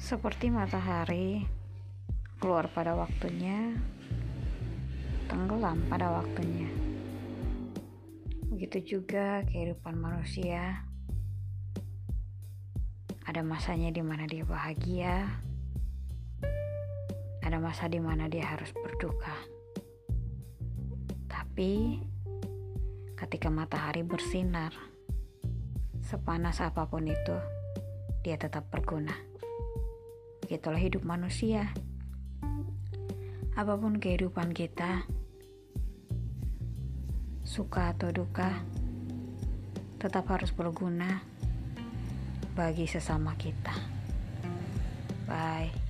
Seperti matahari keluar pada waktunya, tenggelam pada waktunya. Begitu juga kehidupan manusia. Ada masanya di mana dia bahagia, ada masa di mana dia harus berduka. Tapi ketika matahari bersinar, sepanas apa pun itu, dia tetap berguna. Itulah hidup manusia. Apa pun kehidupan kita, suka atau duka, tetap harus berguna bagi sesama kita. Bye.